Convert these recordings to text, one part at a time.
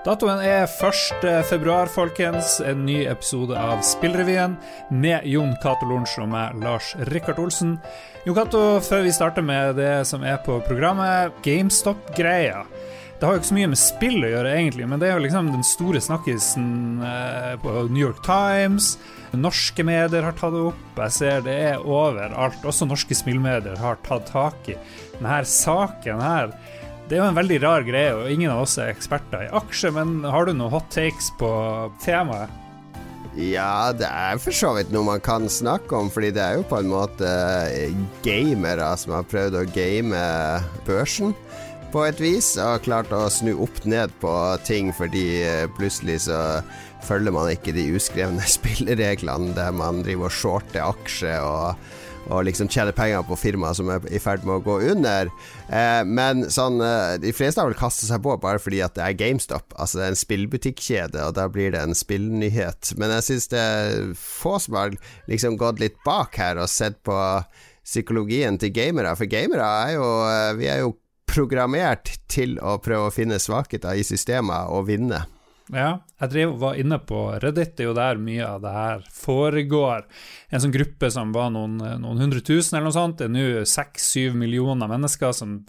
Datoen er 1. februar, folkens. En ny episode av Spillrevyen med Jon Cato Lorenz og meg, Lars Rikard Olsen. Jon Cato, før vi starter med det som er på programmet, GameStop-greia. Det har jo ikke så mye med spill å gjøre, egentlig, men det er jo liksom den store snakkisen eh, på New York Times. Norske medier har tatt det opp. Jeg ser det er overalt. Også norske spillmedier har tatt tak i denne saken her. Det er jo en veldig rar greie, og ingen av oss er eksperter i aksjer, men har du noen hot takes på temaet? Ja, det er for så vidt noe man kan snakke om, fordi det er jo på en måte gamere som har prøvd å game børsen på et vis, og klart å snu opp ned på ting fordi plutselig så følger man ikke de uskrevne spillereglene der man driver og shorter aksjer og og liksom tjene penger på firmaer som er i ferd med å gå under. Eh, men sånn eh, De fleste har vel kastet seg på bare fordi at det er GameStop. Altså det er en spillbutikkjede, og da blir det en spillnyhet. Men jeg syns det er få som har liksom gått litt bak her og sett på psykologien til gamere. For gamere er jo eh, Vi er jo programmert til å prøve å finne svakheter i systemet og vinne. Ja, jeg drev, var inne på Reddit, det er jo der mye av det her foregår. En sånn gruppe som var noen, noen hundre tusen eller noe sånt, det er nå seks-syv millioner mennesker som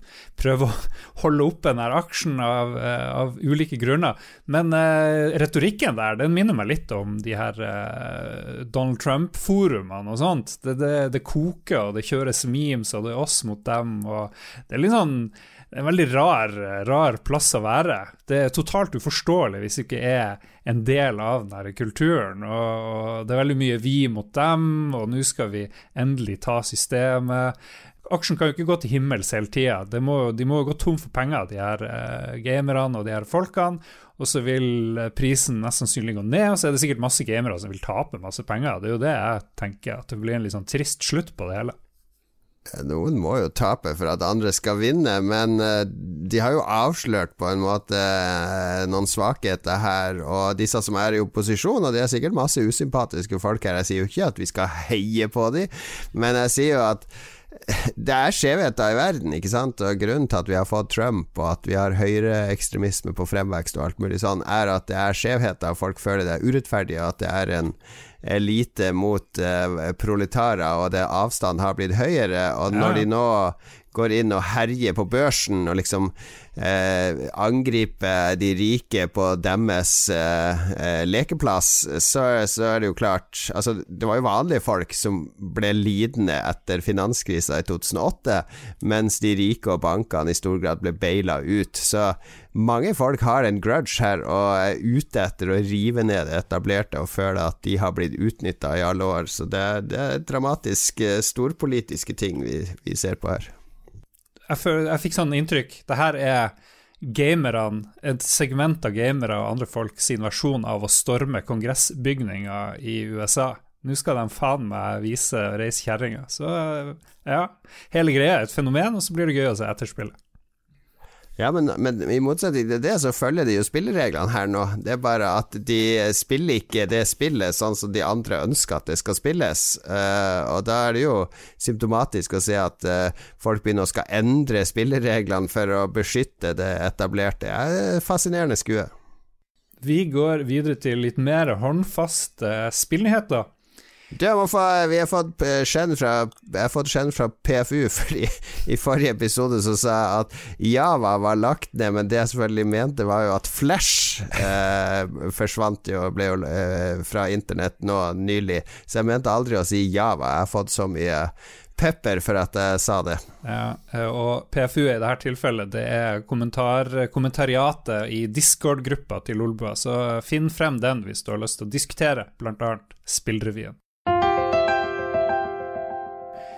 prøver å holde oppe denne aksjen av, eh, av, ulike grunner. Men eh, retorikken der, den minner meg litt om de her eh, Donald Trump-forumene og sånt. Det, det, det koker, og det kjøres memes, og det er oss mot dem, og det er litt sånn det er en veldig rar, rar, plass å være. Det er totalt uforståelig hvis det ikke er en del av den kulturen. Og det er veldig mye vi mot dem, og nå skal vi endelig ta systemet. Aksjen kan jo ikke gå til himmels hele tida. De må jo gå tom for penger, de her uh, gamerne og de her folkene. Og så vil prisen mest sannsynlig gå ned, og så er det sikkert masse gamere som vil tape masse penger. Det er jo det jeg tenker, at det blir en litt sånn trist slutt på det hele. Noen må jo tape for at andre skal vinne, men uh, de har jo avslørt på en måte uh, noen svakheter her. Og disse som er i opposisjon, og det er sikkert masse usympatiske folk her, jeg sier jo ikke at vi skal heie på dem, men jeg sier jo at det er skjevheter i verden, ikke sant. Og grunnen til at vi har fått Trump, og at vi har høyreekstremisme på fremvekst og alt mulig sånn, er at det er skjevheter. Folk føler det er urettferdig, og at det er en elite mot uh, proletarer, og det avstanden har blitt høyere. Og når ja. de nå går inn og herjer på børsen og liksom eh, angriper de rike på deres eh, eh, lekeplass, så, så, er det jo klart Altså, det var jo vanlige folk som ble lidende etter finanskrisa i 2008, mens de rike og bankene i stor grad ble baila ut. Så mange folk har en grudge her og er ute etter å rive ned det etablerte og føler at de har blitt utnytta i alle år. Så det, det er dramatiske, storpolitiske ting vi, vi ser på her jeg, jeg fikk sånn inntrykk. Det her er gamerne, et segment av gamere og andre folk sin versjon av å storme kongressbygninga i USA. Nå skal de faen meg vise reisekjerringa. Så ja, hele greia er et fenomen, og så blir det gøy å se etterspillet. Ja, men, men, i motsetning til det, så følger de jo spillereglene her nå. Det er bare at de spiller ikke det spillet sånn som de andre ønsker at det skal spilles. Uh, og da er det jo symptomatisk å se at uh, folk begynner å skal endre spillereglene for å beskytte det etablerte. Det er fascinerende skue. Vi går videre til litt mer håndfaste spillnyheter. Du, vi har fått eh, skjenn fra, jeg har fått skjenn fra PFU, fordi i forrige episode så sa jeg at Java var lagt ned, men det jeg selvfølgelig mente, var jo at Flash eh, forsvant jo og ble jo eh, fra internett nå nylig. Så jeg mente aldri å si Java. Jeg har fått så mye pepper for at jeg sa det. Ja, eh, og PFU i dette tilfellet, det er kommentar, kommentariatet i Discord-gruppa til Olbua, så finn frem den hvis du har lyst til å diskutere bl.a. Spillrevyen.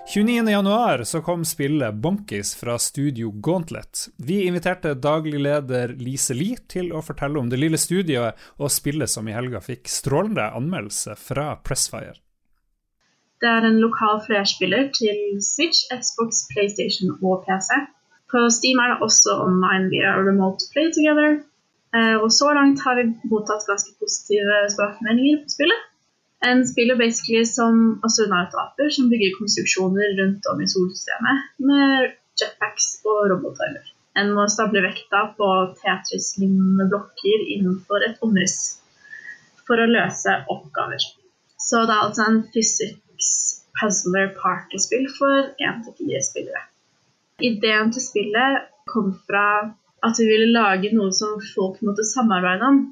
29.1 så kom spillet Bonkis fra studio Gauntlet. Vi inviterte daglig leder Lise Lie til å fortelle om det lille studioet og spillet som i helga fikk strålende anmeldelse fra Pressfire. Det er en lokal flerspiller til Switch, Xbox, PlayStation og PC. På Steam er det også online via Remote Play Together. Eh, og så langt har vi mottatt ganske positive tilbakemeldinger på spillet. En spiller basically som astronautaper som bygger konstruksjoner rundt om i solsystemet med jetpacks og robotarmer. En må stable vekta på Tetris-lignende blokker innenfor et omriss for å løse oppgaver. Så det er altså en physics puzzler party-spill for 1-4 spillere. Ideen til spillet kom fra at vi ville lage noe som folk måtte samarbeide om.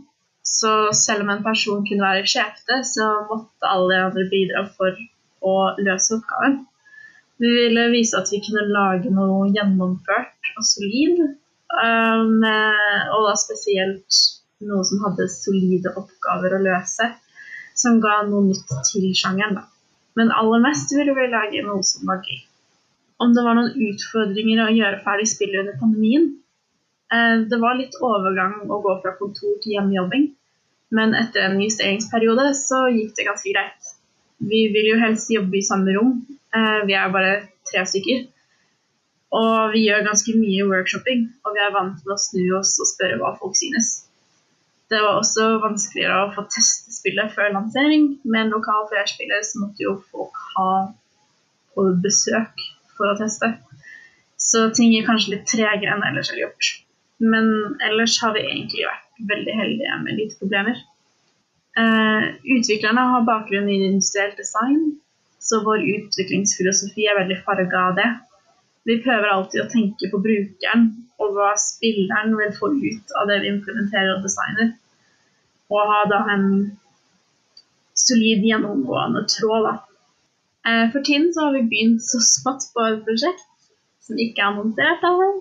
Så selv om en person kunne være skjebne, så måtte alle andre bidra for å løse oppgaven. Vi ville vise at vi kunne lage noe gjennomført og solid. Um, og da spesielt noe som hadde solide oppgaver å løse, som ga noe nytt til sjangeren. Men aller mest ville vi lage noe som var gøy. Om det var noen utfordringer å gjøre ferdig spillet under pandemien, Eh, det var litt overgang å gå fra kontor til hjemmejobbing, men etter en justeringsperiode så gikk det ganske greit. Vi vil jo helst jobbe i samme rom, eh, vi er bare tre stykker. Og vi gjør ganske mye workshopping, og vi er vant til å snu oss og spørre hva folk synes. Det var også vanskeligere å få teste spillet før lansering. Med en lokal flerspiller så måtte jo folk ha på besøk for å teste. Så ting er kanskje litt tregere enn ellers er gjort. Men ellers har vi egentlig vært veldig heldige med lite problemer. Uh, utviklerne har bakgrunn i industrielt design, så vår utviklingsfilosofi er veldig farga av det. Vi prøver alltid å tenke på brukeren og hva spilleren vil få ut av det vi implementerer og designer. Og ha da en solid, gjennomgående tråd. Da. Uh, for tiden så har vi begynt så smått på et prosjekt som ikke er annonsert her.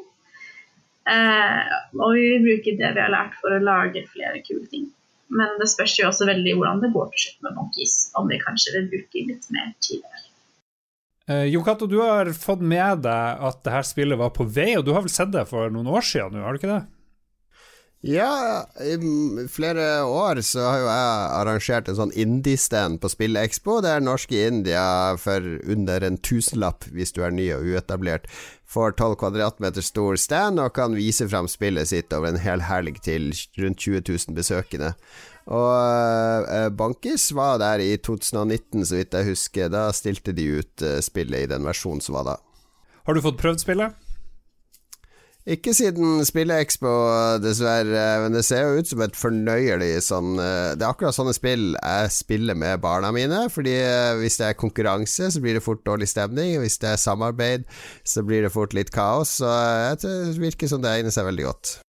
Eh, og vi vil bruke det vi har lært for å lage flere kule ting. Men det spørs jo også veldig hvordan det går til slutt med Monkeys, om vi kanskje vil bruke litt mer tid der. Eh, Jokato, du har fått med deg at det her spillet var på vei, og du har vel sett det for noen år siden nå, har du ikke det? Ja, i flere år så har jo jeg arrangert en sånn indie-stand på Spillekspo. Det er norske India for under en tusenlapp hvis du er ny og uetablert. Får 12 kvadratmeter stor stand og kan vise fram spillet sitt over en hel helg til rundt 20 000 besøkende. Og uh, Bankis var der i 2019, så vidt jeg husker. Da stilte de ut uh, spillet i den versjonen som var da. Har du fått prøvd spillet? Ikke siden SpillExpo, dessverre. Men det ser jo ut som et fornøyelig sånn eh, Det er akkurat sånne spill jeg spiller med barna mine. Fordi eh, hvis det er konkurranse, så blir det fort dårlig stemning. Hvis det er samarbeid, så blir det fort litt kaos. Så det virker som det egner seg veldig godt.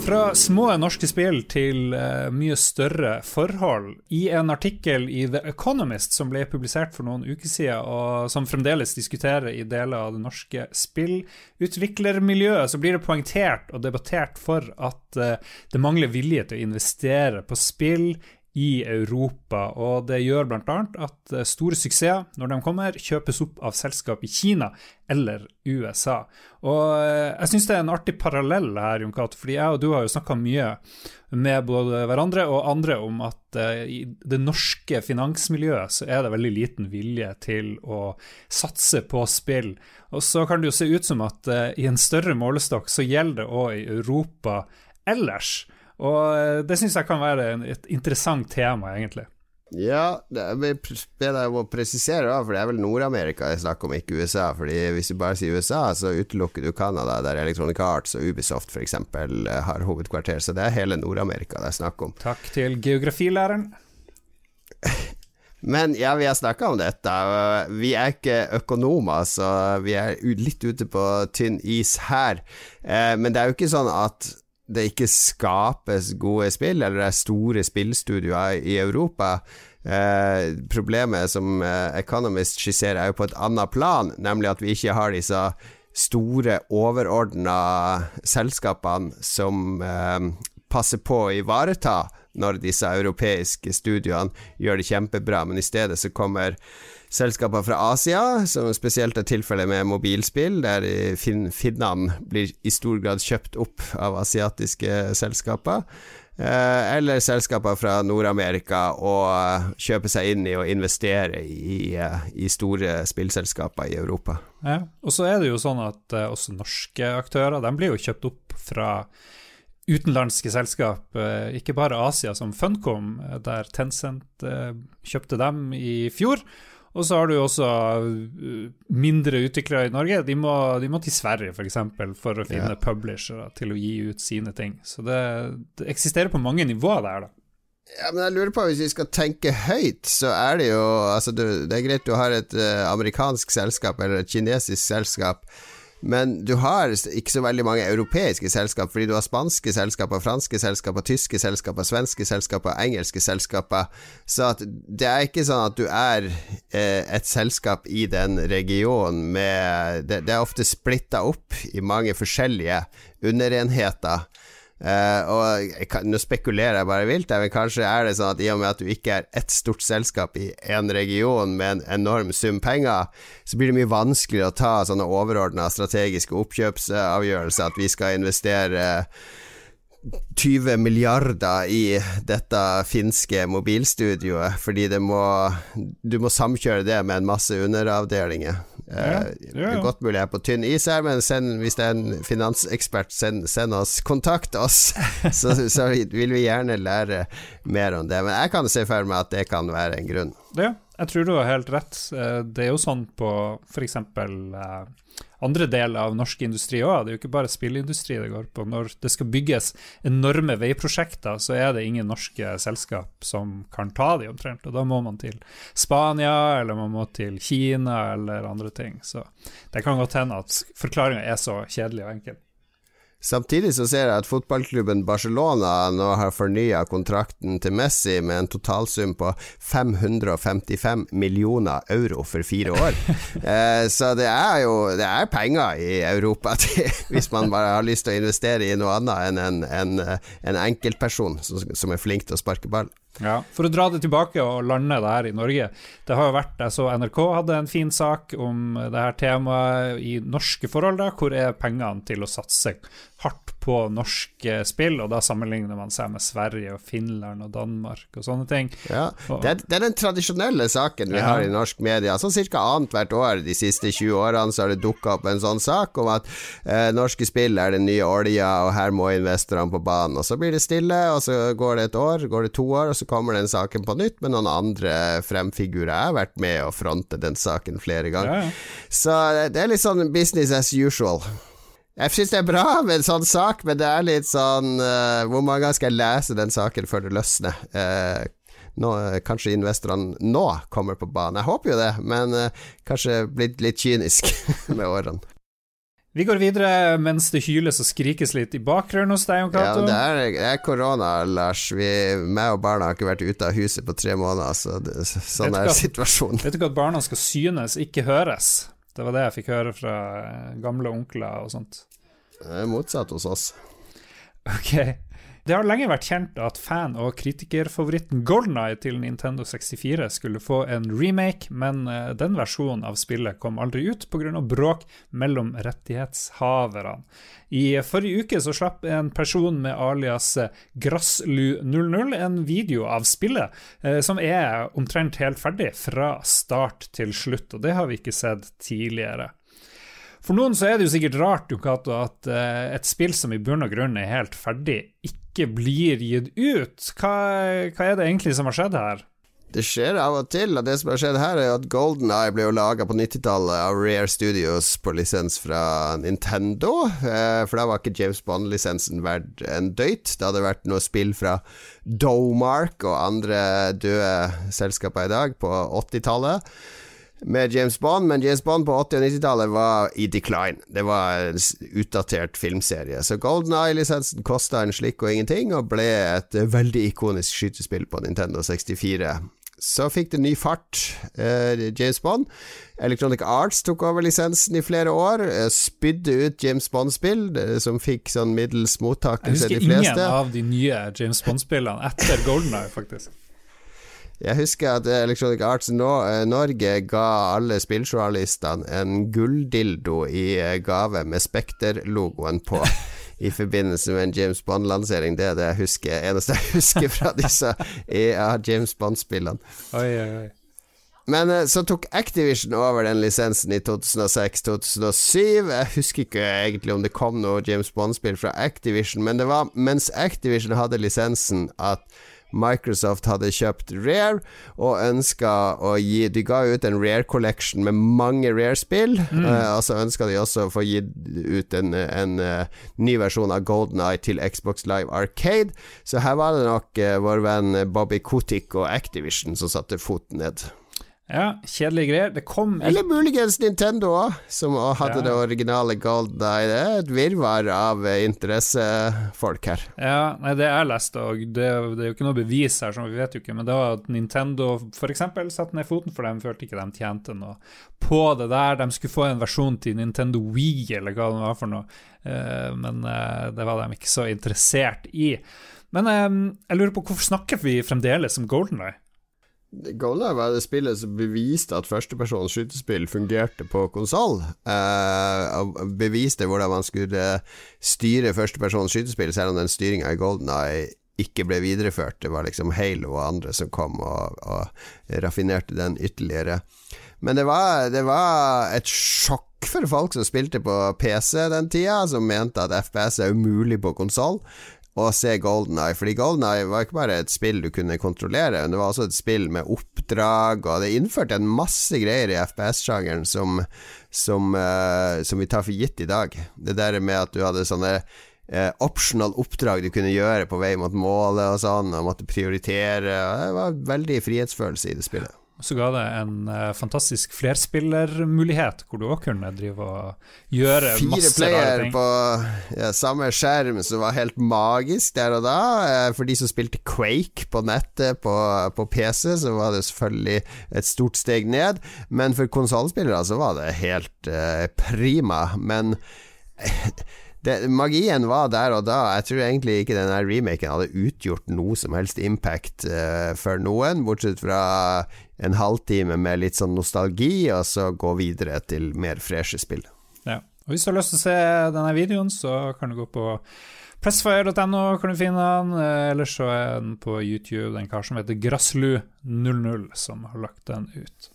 Fra små norske spill til uh, mye større forhold. I en artikkel i The Economist som ble publisert for noen uker siden, og som fremdeles diskuterer i deler av det norske spillutviklermiljøet, så blir det poengtert og debattert for at uh, det mangler vilje til å investere på spill i Europa, og det gjør bl.a. at eh, store suksesser, når de kommer, kjøpes opp av selskap i Kina eller USA. Og eh, jeg syns det er en artig parallell her, Jon Cato, fordi jeg og du har jo snakka mye med både hverandre og andre om at uh, i det norske finansmiljøet så er det veldig liten vilje til å satse på spill. Og så kan det jo se ut som at i en større målestokk så gjelder det òg i Europa ellers. Og eh, det syns jeg kan være et interessant tema, egentlig. Ja, det ber be deg om å presisere, for det er vel Nord-Amerika jeg snakker om, ikke USA. Fordi Hvis du bare sier USA, så utelukker du Canada, der Electronic Arts og Ubisoft f.eks. Eh, har hovedkvarter. Så det er hele Nord-Amerika det er snakk om. Takk til geografilæreren. Men ja, vi har snakka om dette. Vi er ikke økonomer, så vi er litt ute på tynn is her. Eh, men det er jo ikke sånn at det ikke skapes gode spill, eller det er store spillstudioer i Europa. Eh, problemet som eh, Economist skisserer, er jo på et annet plan, nemlig at vi ikke har disse store, overordna selskapene som eh, passer på å ivareta når disse europeiske studioene gjør det kjempebra, men i stedet så kommer selskaper fra Asia, som spesielt er tilfellet med mobilspill, der fin finnene blir i stor grad kjøpt opp av asiatiske selskaper. Eh, eller selskaper fra Nord-Amerika og eh, kjøpe seg inn i og investere i, eh, i store spillselskaper i Europa. Ja, og så er det jo sånn at også norske aktører de blir jo kjøpt opp fra utenlandske selskap, ikke bare Asia, som Funcom, der Tencent kjøpte dem i fjor. Og så har du jo også mindre utviklere i Norge. De må, de må til Sverige, f.eks., for, eksempel, for å finne ja. publishere til å gi ut sine ting. Så det, det eksisterer på mange nivåer der, da. Ja, men jeg lurer på, Hvis vi skal tenke høyt, så er det jo altså Det, det er greit du har et uh, amerikansk selskap eller et kinesisk selskap men du har ikke så veldig mange europeiske selskap, fordi du har spanske selskaper, franske selskaper, tyske selskaper, svenske selskaper, engelske selskaper. Så det er ikke sånn at du er eh, et selskap i den regionen med Det, det er ofte splitta opp i mange forskjellige underenheter. Uh, og kan, Nå spekulerer jeg bare vilt, men kanskje er det sånn at i og med at du ikke er ett stort selskap i én region med en enorm sum penger, så blir det mye vanskeligere å ta sånne overordna strategiske oppkjøpsavgjørelser, at vi skal investere uh, 20 milliarder i dette finske mobilstudioet, fordi må, du må samkjøre det med en masse underavdelinger. Ja, ja, ja. Det er godt mulig jeg er på tynn is her, men send, hvis det er en finansekspert, send, send oss, kontakt oss, så, så, vil vi gjerne lære mer om det. Men jeg kan se for meg at det kan være en grunn. Ja, jeg tror du har helt rett. Eh, det er jo sånn på f.eks andre deler av norsk industri òg. Det er jo ikke bare spillindustri det går på. Når det skal bygges enorme veiprosjekter, så er det ingen norske selskap som kan ta de omtrent. Og da må man til Spania, eller man må til Kina, eller andre ting. Så det kan godt hende at forklaringa er så kjedelig og enkel. Samtidig så ser jeg at fotballklubben Barcelona nå har fornya kontrakten til Messi med en totalsum på 555 millioner euro for fire år. eh, så det er jo det er penger i Europa til, hvis man bare har lyst til å investere i noe annet enn en, en, en enkeltperson som, som er flink til å sparke ball. Ja, For å dra det tilbake og lande det her i Norge. Det har jo vært, jeg så NRK hadde en fin sak om det her temaet i norske forhold. da, Hvor er pengene til å satse hardt på norske spill? Og da sammenligner man seg med Sverige og Finland og Danmark og sånne ting. Ja, Det er, det er den tradisjonelle saken vi ja. har i norsk media. Sånn ca. annethvert år de siste 20 årene så har det dukka opp en sånn sak om at eh, norske spill er den nye olja, og her må investorene på banen. Og så blir det stille, og så går det et år, går det to år, og så kommer den saken på nytt med noen andre fremfigurer. Jeg har vært med å fronte den saken flere ganger. Ja, ja. Så det er litt sånn business as usual. Jeg syns det er bra med en sånn sak, men det er litt sånn uh, Hvor mange ganger skal jeg lese den saken før det løsner? Uh, nå, kanskje investorene nå kommer på banen. Jeg håper jo det, men uh, kanskje blitt litt kynisk med årene. Vi går videre mens det hyles og skrikes litt i bakgrunnen hos deg, Jon Cato. Ja, det er, korona, Lars. Vi, meg og barna har ikke vært ute av huset på tre måneder, så det, sånn er situasjonen. Vet du ikke at barna skal synes, ikke høres? Det var det jeg fikk høre fra gamle onkler og sånt. Det er motsatt hos oss. Ok. Det har lenge vært kjent at fan- og kritikerfavoritten Golden Eye til Nintendo 64 skulle få en remake, men eh, den versjonen av spillet kom aldri ut pga. bråk mellom rettighetshaverne. I forrige uke så slapp en person med alias Grasslu00 en video av spillet, eh, som er omtrent helt ferdig fra start til slutt, og det har vi ikke sett tidligere. For noen så er det jo sikkert rart Ducato, at uh, et spill som i bunn og grunn er helt ferdig, ikke blir gitt ut. Hva, hva er det egentlig som har skjedd her? Det skjer av og til, og det som har skjedd her, er at Golden Eye ble jo laga på 90-tallet av Rare Studios på lisens fra Nintendo. Eh, for da var ikke James Bond-lisensen verdt en døyt. Det hadde vært noe spill fra Domark og andre døde selskaper i dag på 80-tallet med James Bond, men James Bond på 80- og 90-tallet var i decline. Det var en utdatert filmserie. Så Golden Eye-lisensen kosta en slikk og ingenting, og ble et veldig ikonisk skytespill på Nintendo 64. Så fikk det ny fart, eh, James Bond. Electronic Arts tok over lisensen i flere år. Eh, spydde ut James Bond-spill, som fikk sånn middels mottakelse, de fleste. Jeg husker ingen av de nye James Bond-spillene etter Golden Eye, faktisk. Jeg husker at Electronic Arts Norge ga alle spilljournalistene en gulldildo i eh, gave med Spekter-logoen på. I forbindelse med en James Bond-lansering. Det er det jeg husker, eneste jeg husker fra disse ja, James Bond-spillene. Oi, oi, oi. Men eh, så tok Activision over den lisensen i 2006-2007. Jeg husker ikke egentlig om det kom noe James Bond-spill fra Activision, men det var mens Activision hadde lisensen at Microsoft hadde kjøpt Rare og ønska å gi De ga ut en Rare Collection med mange Rare-spill. Mm. Uh, og så ønska de også å få gitt ut en, en uh, ny versjon av Golden Eye til Xbox Live Arcade. Så her var det nok uh, vår venn Bobby Kotick og Activision som satte foten ned. Ja, kjedelige greier. Det kom Eller muligens Nintendo òg, som hadde ja. det originale Gold Eye. Det er et virvar av eh, interessefolk her. Ja, nei, det jeg leste, og det, det, er jo ikke noe bevis her, som vi vet jo ikke, men det var at Nintendo f.eks. satte ned foten for dem, følte ikke de tjente noe på det der. De skulle få en versjon til Nintendo Wii, eller hva det var for noe, uh, men uh, det var de ikke så interessert i. Men jeg lurer på hvorfor snakker vi fremdeles om Golden Eye? GoldenEye var det spillet som beviste at førstepersons skytespill fungerte på konsoll. Eh, beviste hvordan man skulle styre førstepersons skytespill, selv om den styringa i GoldenEye ikke ble videreført. Det var liksom Halo og andre som kom og, og raffinerte den ytterligere. Men det var, det var, et sjokk for folk som spilte på PC den tida, som mente at FPS er umulig på konsoll å se Golden Eye. Fordi Golden Eye var ikke bare et spill du kunne kontrollere, det var også et spill med oppdrag, og det innførte en masse greier i FPS-sjangeren som, som, uh, som, vi tar for gitt i dag. Det der med at du hadde sånne uh, optional oppdrag du kunne gjøre på vei mot målet og sånn, og måtte prioritere. Det var veldig frihetsfølelse i det spillet. Så ga det en uh, fantastisk flerspillermulighet, hvor du òg kunne drive og gjøre Fire masse rare ting. Fire player på ja, samme skjerm, som var helt magisk der og da. Uh, for de som spilte Quake på nettet på, på, PC, så var det selvfølgelig et stort steg ned. Men for konsollspillere så var det helt uh, prima. Men det, magien var der og da. Jeg tror egentlig ikke denne remaken hadde utgjort noe som helst impact uh, for noen, bortsett fra en halvtime med litt sånn nostalgi, og så gå videre til mer freshe spill. Ja. Og Hvis du har lyst til å se denne videoen, så kan du gå på pressfire.no, kan du finne den. Eh, Eller så er den på YouTube. den kar som heter Grasslu00 som har lagt den ut.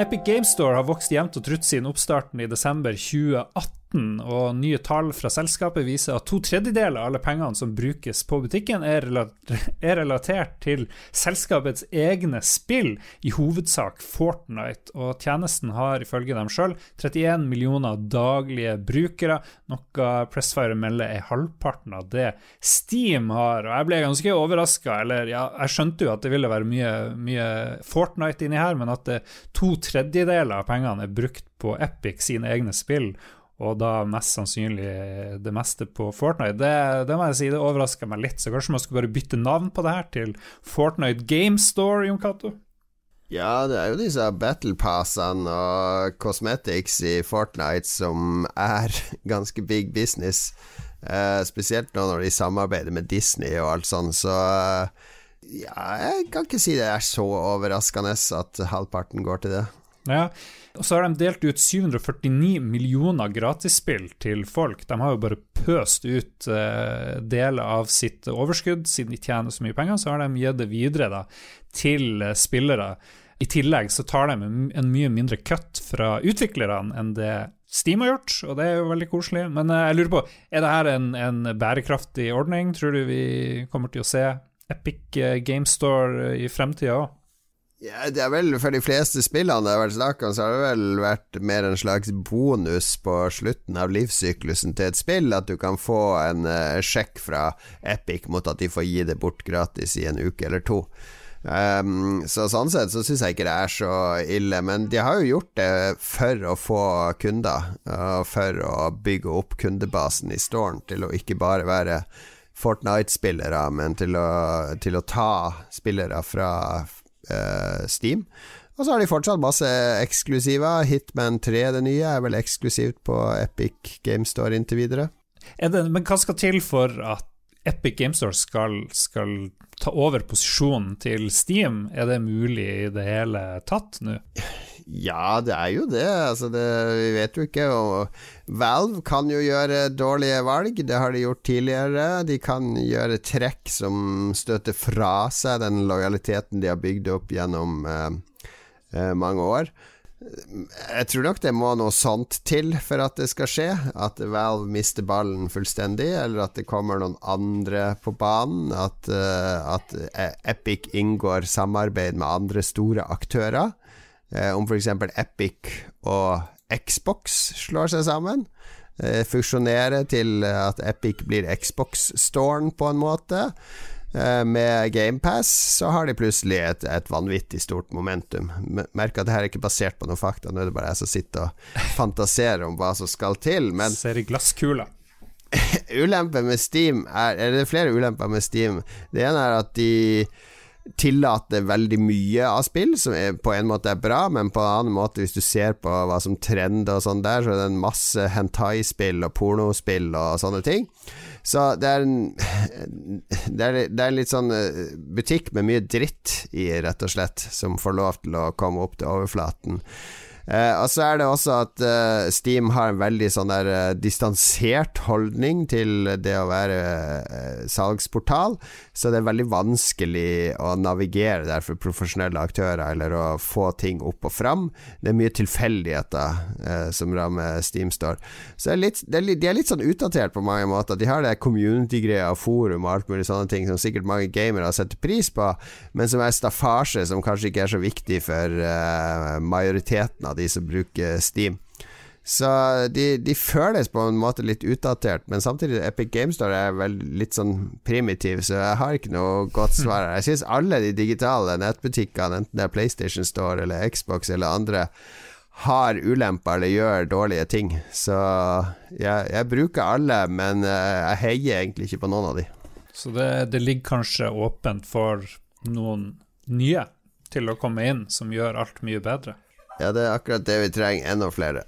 Epic Game Store har vokst jevnt og trutt siden oppstarten i desember 2018 og nye tall fra selskapet viser at to tredjedeler av alle pengene som brukes på butikken, er, relatert til selskapets egne spill, i hovedsak Fortnite. Og tjenesten har ifølge dem sjøl 31 millioner daglige brukere, noe Pressfire melder er halvparten av det Steam har. Og jeg ble ganske overraska, eller ja, jeg skjønte jo at det ville være mye, mye Fortnite inni her, men at det, to tredjedeler av pengene er brukt på Epic sine egne spill og da mest sannsynlig det meste på Fortnite. Det, det må jeg si, det overraska meg litt, så kanskje man skulle bare bytte navn på det her til Fortnite Game Store, Jon Cato? Ja, det er jo disse battlepassene og cosmetics i Fortnite som er ganske big business. Eh, spesielt nå når de samarbeider med Disney og alt sånt, så eh, ja, jeg kan ikke si det er så overraskende at halvparten går til det. Ja, og så har de delt ut 749 millioner gratisspill til folk. De har jo bare pøst ut uh, deler av sitt overskudd, siden de tjener så mye penger. Så har de gitt det videre da, til uh, spillere. I tillegg så tar de en mye mindre cut fra utviklerne enn det Steam har gjort, og det er jo veldig koselig. Men uh, jeg lurer på, er det her en, en bærekraftig ordning? Tror du vi kommer til å se Epic Game Store i fremtida òg? Ja, det er vel For de fleste spillene det har vært snakk om, så har det vel vært mer en slags bonus på slutten av livssyklusen til et spill. At du kan få en uh, sjekk fra Epic mot at de får gi det bort gratis i en uke eller to. Um, så Sånn sett så syns jeg ikke det er så ille. Men de har jo gjort det for å få kunder, og for å bygge opp kundebasen i Storen til å ikke bare være Fortnite-spillere, men til å, til å ta spillere fra uh, Steam. Og så har de fortsatt masse eksklusiver. Hitman 3, det nye, er vel eksklusivt på Epic Game Store inntil videre. Det, men hva skal til for at Epic Game Store skal, skal, ta over posisjonen til Steam? Er det mulig i det hele tatt nå? Ja, det er jo det. Altså, det vi vet jo ikke. Og Valve kan jo gjøre dårlige valg. Det har de gjort tidligere. De kan gjøre trekk som støter fra seg den lojaliteten de har bygd opp gjennom eh, eh, mange år. Jeg tror nok det må noe sånt til for at det skal skje. At Valve mister ballen fullstendig, eller at det kommer noen andre på banen. At, uh, at Epic inngår samarbeid med andre store aktører. Uh, om f.eks. Epic og Xbox slår seg sammen. Uh, fusjonerer til at Epic blir Xbox-storen, på en måte. Eh, med GamePass så har de plutselig et, et vanvittig stort momentum. Merk at det her er ikke basert på noen fakta, nå er det bare jeg som sitter og fantaserer om hva som skal til. Men Ser i glasskula. ulempen med Steam er er det er flere ulemper med Steam. Det ene er at de tillater veldig mye av spill, som er, på en måte er bra, men på en annen måte, hvis du ser på hva som trender og sånn der, så er det en masse hentai-spill og pornospill og sånne ting. Så det er en Det er, det er litt sånn eh, butikk med mye dritt i, rett og slett, som får lov til å komme opp til overflaten. Eh, og så er det også at eh, Steam har en veldig sånn der eh, distansert holdning til det å være salgsportal, så det er veldig vanskelig å navigere der for profesjonelle aktører, eller å få ting opp og fram. Det er mye tilfeldigheter som rammer Steam Store. Så er litt, er litt, de er litt sånn utdatert på mange måter. De har det community-greia, forum og alt mulig sånne ting som sikkert mange gamere setter pris på, men som er staffasje som kanskje ikke er så viktig for majoriteten av de som bruker Steam. Så de, de, føles på en måte litt utdatert, men samtidig Epic Games Store er vel litt sånn primitiv, så jeg har ikke noe godt svar her. Jeg syns alle de digitale nettbutikkene, enten det er PlayStation Store eller Xbox eller andre, har ulemper eller gjør dårlige ting. Så jeg, jeg bruker alle, men eh, jeg heier egentlig ikke på noen av de. Så det, det ligger kanskje åpent for noen nye til å komme inn, som gjør alt mye bedre? Ja, det er akkurat det vi trenger. Enda flere.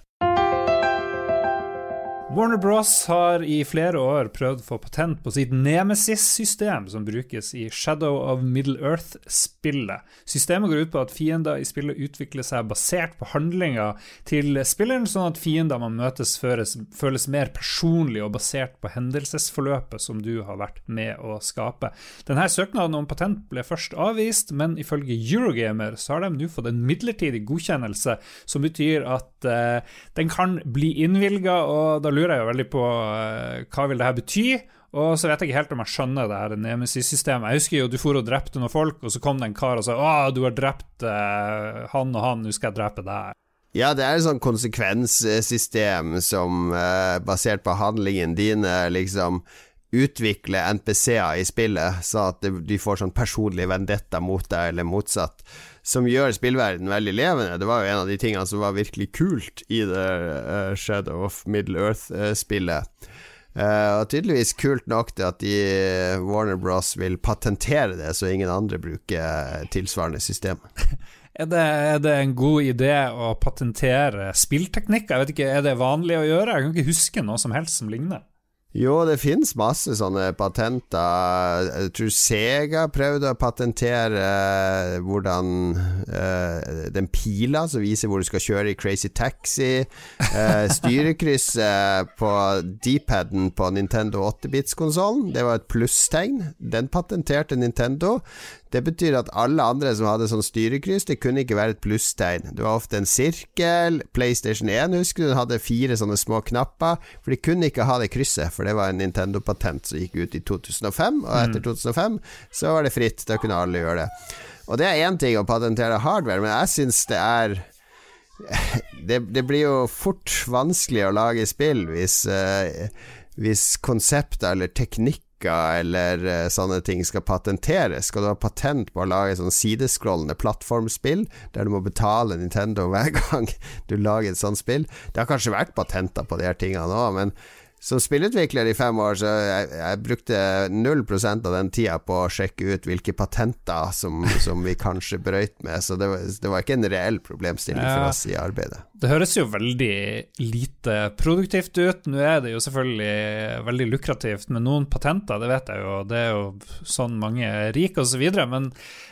Warner Bros har i flere år prøvd å få patent på sitt Nemesis-system, som brukes i Shadow of Middle Earth-spillet. Systemet går ut på at fiender i spillet utvikler seg basert på handlinga til spilleren, sånn at fiender man møtes føles, føles mer personlig og basert på hendelsesforløpet som du har vært med å skape. Denne søknaden om patent ble først avvist, men ifølge Eurogamer så har de nå fått en midlertidig godkjennelse, som betyr at eh, den kan bli innvilga, og da lurer lurer jeg jo veldig på uh, hva vil det her bety. Og så vet jeg ikke helt om jeg skjønner det her Nemesis-systemet. Jeg husker jo du for og drepte noen folk, og så kom det en kar og sa 'Å, du har drept uh, han og han, nå skal jeg drepe deg'. Ja, det er et sånt konsekvenssystem som, uh, basert på handlingen dine, liksom utvikler NPC-er i spillet, så at de får sånn personlig vendetta mot deg, eller motsatt som gjør spillverden veldig levende. Det var jo en av de tingene som var virkelig kult i det uh, Shadow of Middle Earth-spillet. Uh, og tydeligvis kult nok til at de Warner Bros vil patentere det, så ingen andre bruker tilsvarende system. Er det, er det, en god idé å patentere spillteknikker? Jeg vet ikke, Er det vanlig å gjøre? Jeg kan ikke huske noe som helst som ligner. Jo, det finnes masse sånne patenter. Jeg tror Sega prøvde å patentere eh, hvordan uh, Den pila som viser hvor du skal kjøre i Crazy Taxi. Uh, styrekrysset på D-paden på Nintendo 8-bits-konsollen, det var et plusstegn. Den patenterte Nintendo. Det betyr at alle andre som hadde sånn styrekryss, det kunne ikke være et plusstegn. Det var ofte en sirkel. PlayStation 1 husker du, den hadde fire sånne små knapper, for de kunne ikke ha det krysset, for det var en Nintendo-patent som gikk ut i 2005, og etter 2005 mm. så var det fritt, da kunne alle gjøre det. Og det er én ting å patentere hardware, men jeg syns det er det, det, blir jo fort vanskelig å lage spill hvis, uh, hvis konsepter eller teknikk pakker eller uh, sånne ting skal patenteres. Skal du ha patent på å lage sånn sideskrollende plattformspill der du må betale Nintendo hver gang du lager et sånt spill? Det har kanskje vært patenter på de her tingene òg, men som spillutvikler i fem år, så jeg, jeg brukte 0% av den tida på å sjekke ut hvilke patenter som, som vi kanskje brøyt med, så det var, det var, ikke en reell problemstilling for oss i arbeidet. Det høres jo veldig lite produktivt ut. Nå er det jo selvfølgelig veldig lukrativt med noen patenter, det vet jeg jo, det er jo sånn mange er rike osv. Men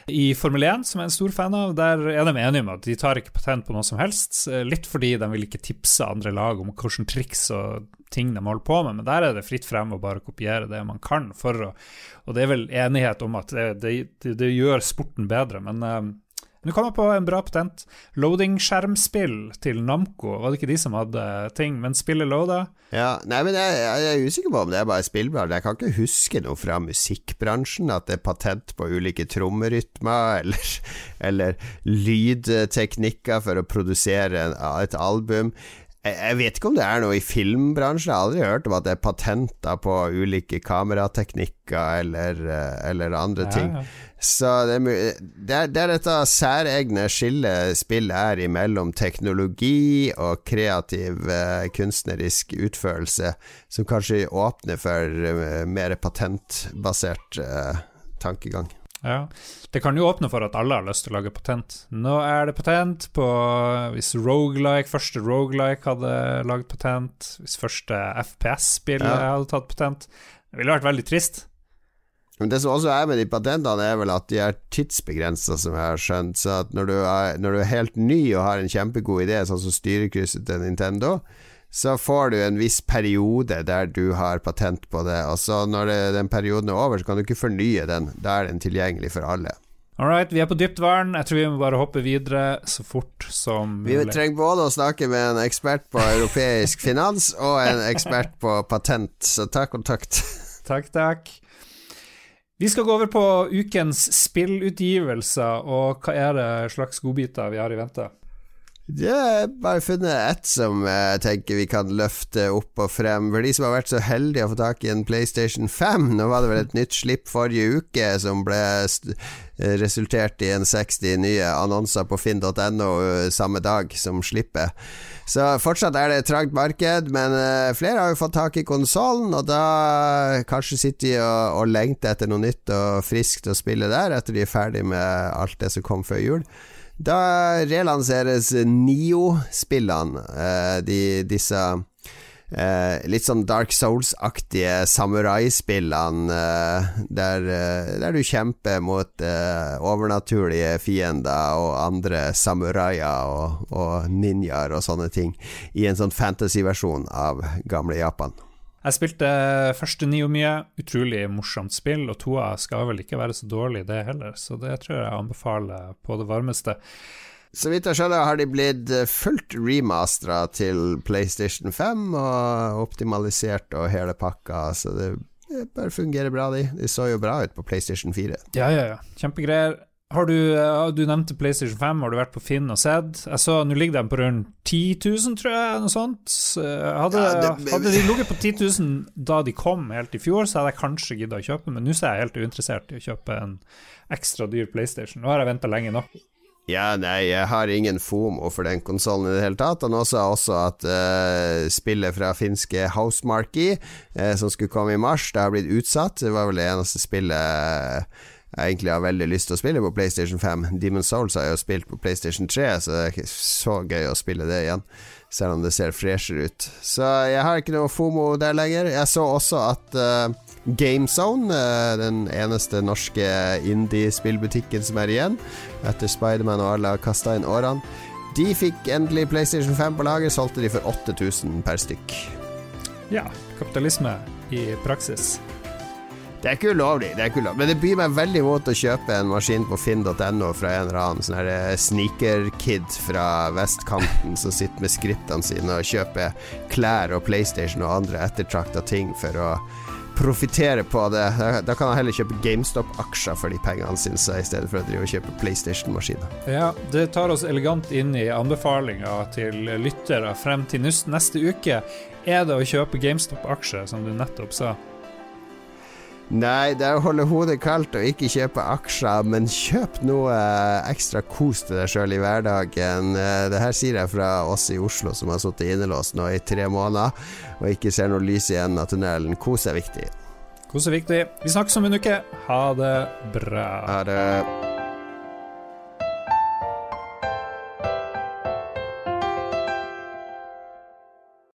i Formel 1, som jeg er en stor fan av, der er de enige om at de tar ikke patent på noe som helst. Litt fordi de vil ikke tipse andre lag om hvilke triks og ting de holder på med, men der er det fritt frem å bare kopiere det man kan for å Og det er vel enighet om at det, det, det, det gjør sporten bedre, men uh, du kommer på en bra patent. Loading-skjermspill til Namco. Var det ikke de som hadde ting? Men spillet loada? Ja, nei, men jeg, jeg, er usikker på om det er bare spillbransjen. Jeg kan ikke huske noe fra musikkbransjen, at det er patent på ulike trommerytmer eller, eller lydteknikker for å produsere et album. Jeg vet ikke om det er noe i filmbransjen. Jeg har aldri hørt om at det er patenter på ulike kamerateknikker eller, eh, eller andre ting. Ja, ja. Så det er, det, er, dette særegne skillet spillet er imellom teknologi og kreativ uh, kunstnerisk utførelse, som kanskje åpner for uh, mer patentbasert tankegang. Ja, Det kan jo åpne for at alle har lyst til å lage patent. Nå er det patent på Hvis Rogelike, første Rogelike hadde lagd patent, hvis første FPS-spill ja. hadde tatt patent Det ville vært veldig trist. Men det som også er med de patentene, er vel at de er tidsbegrensa, som jeg har skjønt. Så når du, er, når du er helt ny og har en kjempegod idé, sånn som styrekrysset til Nintendo, så får du en viss periode der du har patent på det. Og så når det, den perioden er over, så kan du ikke fornye den. Da er den tilgjengelig for alle. All right, vi er på dypt vern. Jeg tror vi må bare hoppe videre så fort som mulig. Vi trenger både å snakke med en ekspert på europeisk finans og en ekspert på patent, så ta kontakt. Takk, takk. Vi skal gå over på ukens spillutgivelser, og hva er det slags godbiter vi har i vente? Jeg har bare funnet ett som jeg tenker vi kan løfte opp og frem. For de som har vært så heldige å få tak i en PlayStation 5 Nå var det vel et nytt slipp forrige uke som ble resultert i en 60 nye annonser på finn.no eh, samme dag som slippet. Så fortsatt er det et trangt marked, men uh, flere har jo fått tak i konsollen, og da kanskje sitter de og, og lengter etter noe nytt og friskt å spille der, etter de er ferdig med alt det som kom før jul. Da relanseres Nio-spillene, eh, disse eh, litt sånn Dark Souls-aktige samuraispillene eh, der, eh, der, du kjemper mot eh, overnaturlige fiender og andre samuraier og, og ninjaer og sånne ting, i en sånn fantasy-versjon av gamle Japan. Jeg spilte første Nio mye, utrolig morsomt spill, og toa skal vel ikke være så dårlig, det heller, så det tror jeg anbefaler på det varmeste. Så vidt jeg skjønner, har de blitt eh, fullt remastera til PlayStation 5 og optimalisert og hele pakka, så det bare fungerer bra, de. De så jo bra ut på PlayStation 4. Ja, ja, ja. Kjempegreier. Har du, du nevnte PlayStation 5, har du vært på Finn og sett? Jeg så Nå ligger de på rundt 10 000, tror jeg, noe sånt. Hadde, ja, det, hadde de ligget på 10 000 da de kom helt i fjor, så hadde jeg kanskje gidda å kjøpe, men nå er jeg helt uinteressert i å kjøpe en ekstra dyr PlayStation. Nå har jeg venta lenge nok. Ja, nei, jeg har ingen FOMO for den konsollen i det hele tatt. Han sa også at uh, spillet fra finske Housemarky, uh, som skulle komme i mars, det har blitt utsatt. Det var vel det eneste spillet jeg egentlig har veldig lyst til å spille på PlayStation 5. Demon Souls har jeg jo spilt på PlayStation 3, så det er ikke så gøy å spille det igjen. Selv om det ser freshere ut. Så jeg har ikke noe FOMO der lenger. Jeg så også at uh, GameZone, uh, den eneste norske indie-spillbutikken som er igjen, etter Spiderman og alle har kasta inn årene, de fikk endelig PlayStation 5 på lager, solgte de for 8000 per stykk. Ja, kapitalisme i praksis. Det er ikke ulovlig, det er ikke ulovlig. men det byr meg veldig mot å kjøpe en maskin på finn.no fra en eller annen sånn eh, sneaker-kid fra vestkanten som sitter med skriptene sine og kjøper klær og PlayStation og andre ettertrakta ting for å profitere på det. Da kan han heller kjøpe GameStop-aksjer for de pengene, jeg, i stedet for å drive og kjøpe PlayStation-maskiner. Ja, det tar oss elegant inn i anbefalinga til lyttere frem til neste uke. Er det å kjøpe GameStop-aksjer, som du nettopp sa? Nei, det er å holde hodet kaldt og ikke kjøpe aksjer, men kjøp noe eh, ekstra kos til deg sjøl i hverdagen. Eh, det her sier jeg fra oss i Oslo som har sittet innelåst nå i tre måneder og ikke ser noe lys i enden av tunnelen. Kos er viktig. Kos er viktig. Vi snakkes om en uke. Ha det bra. Ha det.